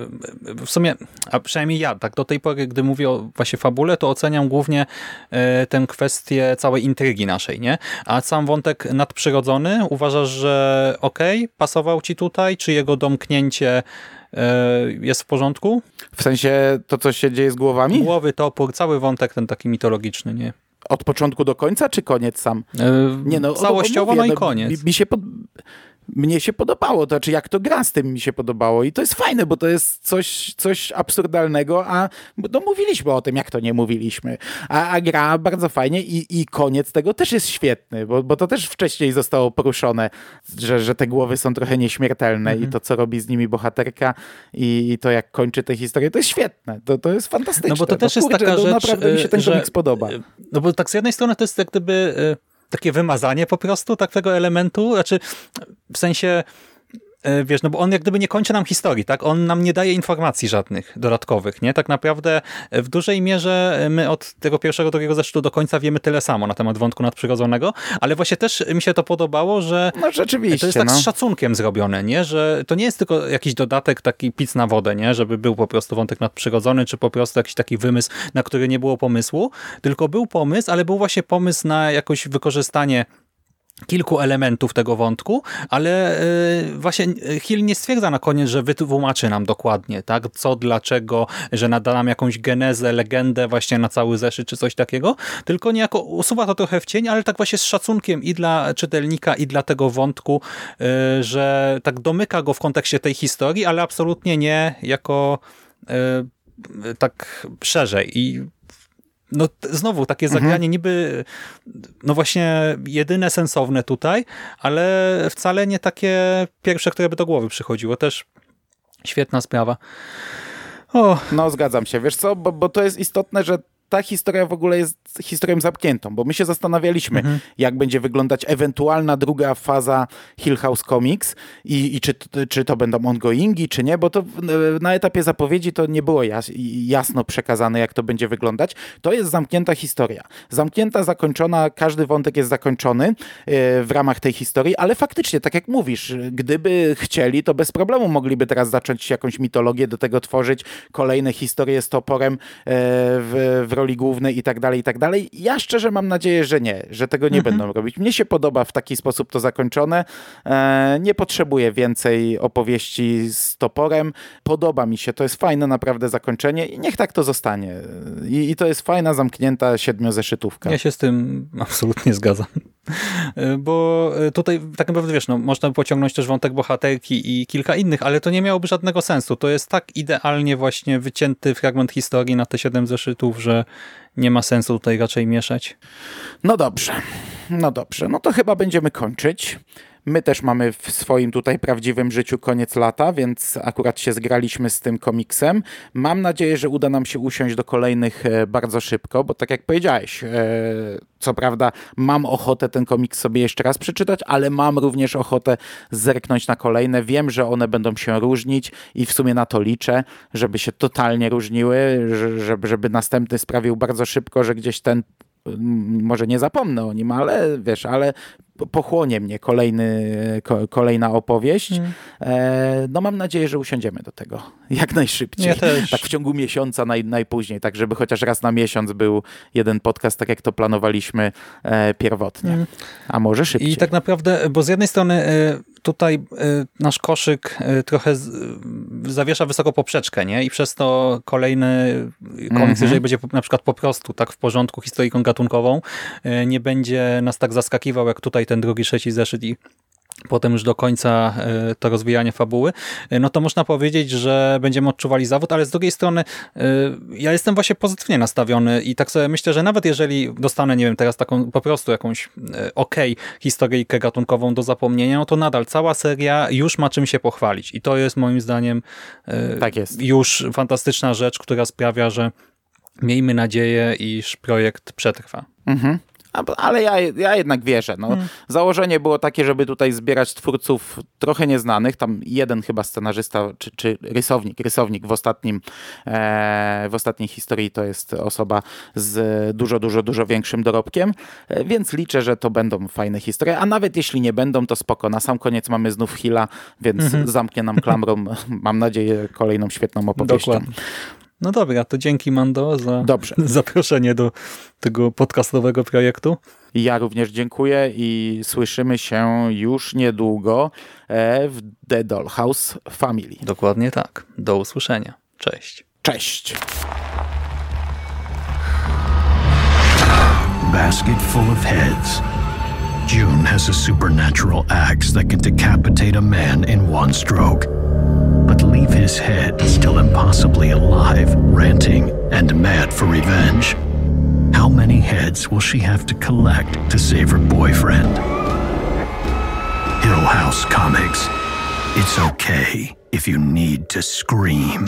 w sumie, a przynajmniej ja, tak do tej pory, gdy mówię o właśnie fabule, to oceniam głównie e, tę kwestię całej intrygi naszej, nie? A sam wątek nadprzyrodzony, uważasz, że okej, okay, pasował ci tutaj, czy jego domknięcie e, jest w porządku? W sensie to, co się dzieje z głowami? Głowy, topór, cały wątek ten taki mitologiczny, nie? Od początku do końca, czy koniec sam? E, nie, no, Całościowo, no, mówię, no i koniec. Mi, mi się pod mnie się podobało, to znaczy jak to gra z tym mi się podobało i to jest fajne, bo to jest coś, coś absurdalnego, a no mówiliśmy o tym, jak to nie mówiliśmy, a, a gra bardzo fajnie i, i koniec tego też jest świetny, bo, bo to też wcześniej zostało poruszone, że, że te głowy są trochę nieśmiertelne mhm. i to, co robi z nimi bohaterka i, i, to, jak kończy tę historię, to jest świetne, to, to jest fantastyczne. No bo to też no, jest taka no, rzecz, naprawdę mi się ten że, komiks podoba. No bo tak z jednej strony to jest jak gdyby takie wymazanie po prostu takiego elementu, znaczy w sensie wiesz, no bo on jak gdyby nie kończy nam historii, tak? On nam nie daje informacji żadnych dodatkowych, nie? Tak naprawdę w dużej mierze my od tego pierwszego, drugiego zeszytu do końca wiemy tyle samo na temat wątku nadprzyrodzonego, ale właśnie też mi się to podobało, że no, rzeczywiście, to jest tak no. z szacunkiem zrobione, nie? Że to nie jest tylko jakiś dodatek, taki pic na wodę, nie? Żeby był po prostu wątek nadprzyrodzony, czy po prostu jakiś taki wymysł, na który nie było pomysłu, tylko był pomysł, ale był właśnie pomysł na jakoś wykorzystanie kilku elementów tego wątku, ale e, właśnie Hill nie stwierdza na koniec, że wytłumaczy nam dokładnie, tak, co, dlaczego, że nada nam jakąś genezę, legendę właśnie na cały zeszyt czy coś takiego, tylko niejako usuwa to trochę w cień, ale tak właśnie z szacunkiem i dla czytelnika i dla tego wątku, e, że tak domyka go w kontekście tej historii, ale absolutnie nie jako tak szerzej. I no znowu takie mhm. zagranie niby no właśnie jedyne sensowne tutaj, ale wcale nie takie pierwsze, które by do głowy przychodziło. Też świetna sprawa. O. No zgadzam się. Wiesz co, bo, bo to jest istotne, że ta historia w ogóle jest historią zamkniętą, bo my się zastanawialiśmy, mhm. jak będzie wyglądać ewentualna druga faza Hill House Comics i, i czy, czy to będą ongoingi, czy nie, bo to na etapie zapowiedzi to nie było jas, jasno przekazane, jak to będzie wyglądać. To jest zamknięta historia. Zamknięta, zakończona, każdy wątek jest zakończony e, w ramach tej historii, ale faktycznie, tak jak mówisz, gdyby chcieli, to bez problemu mogliby teraz zacząć jakąś mitologię do tego tworzyć, kolejne historie z toporem e, w, w roli głównej i tak dalej, i tak dalej. Ja szczerze mam nadzieję, że nie, że tego nie mhm. będą robić. Mnie się podoba w taki sposób to zakończone. E, nie potrzebuję więcej opowieści z toporem. Podoba mi się, to jest fajne naprawdę zakończenie i niech tak to zostanie. I, i to jest fajna, zamknięta siedmiozeszytówka. Ja się z tym absolutnie zgadzam. E, bo tutaj tak naprawdę wiesz, no, można pociągnąć też wątek bohaterki i kilka innych, ale to nie miałoby żadnego sensu. To jest tak idealnie właśnie wycięty fragment historii na te siedem zeszytów, że nie ma sensu tutaj raczej mieszać. No dobrze, no dobrze, no to chyba będziemy kończyć. My też mamy w swoim tutaj prawdziwym życiu koniec lata, więc akurat się zgraliśmy z tym komiksem. Mam nadzieję, że uda nam się usiąść do kolejnych e, bardzo szybko, bo tak jak powiedziałeś, e, co prawda mam ochotę ten komiks sobie jeszcze raz przeczytać, ale mam również ochotę zerknąć na kolejne. Wiem, że one będą się różnić i w sumie na to liczę, żeby się totalnie różniły, żeby, żeby następny sprawił bardzo szybko, że gdzieś ten może nie zapomnę o nim, ale wiesz, ale pochłonie mnie kolejny, kolejna opowieść. Mm. No mam nadzieję, że usiądziemy do tego jak najszybciej. Ja tak w ciągu miesiąca naj, najpóźniej, tak żeby chociaż raz na miesiąc był jeden podcast, tak jak to planowaliśmy e, pierwotnie. Mm. A może szybciej. I tak naprawdę, bo z jednej strony e, tutaj nasz koszyk trochę zawiesza wysoko poprzeczkę, nie? I przez to kolejny komiks, mm -hmm. jeżeli będzie na przykład po prostu tak w porządku historyką gatunkową, nie będzie nas tak zaskakiwał, jak tutaj ten drugi, trzeci zeszyt i potem już do końca e, to rozwijanie fabuły, e, no to można powiedzieć, że będziemy odczuwali zawód, ale z drugiej strony e, ja jestem właśnie pozytywnie nastawiony i tak sobie myślę, że nawet jeżeli dostanę, nie wiem, teraz taką po prostu jakąś ok historyjkę gatunkową do zapomnienia, no to nadal cała seria już ma czym się pochwalić i to jest moim zdaniem tak jest. już fantastyczna rzecz, która sprawia, że miejmy nadzieję, iż projekt przetrwa. Mhm. Ale ja, ja jednak wierzę. No. Hmm. Założenie było takie, żeby tutaj zbierać twórców trochę nieznanych. Tam jeden chyba scenarzysta, czy, czy rysownik, rysownik w ostatnim e, w ostatniej historii to jest osoba z dużo, dużo, dużo większym dorobkiem, e, więc liczę, że to będą fajne historie, a nawet jeśli nie będą, to spoko. Na sam koniec mamy znów Hila, więc mhm. zamknie nam klamrą, mam nadzieję, kolejną świetną opowieścią. Dokładnie. No dobra, to dzięki Mando za Dobrze. zaproszenie do tego podcastowego projektu. Ja również dziękuję i słyszymy się już niedługo e, w The Dollhouse Family. Dokładnie tak. Do usłyszenia. Cześć. Cześć. Basket full of heads. June has a supernatural axe that can decapitate a man in one stroke. but leave his head still impossibly alive, ranting and mad for revenge. How many heads will she have to collect to save her boyfriend? Hill House Comics. It's okay if you need to scream.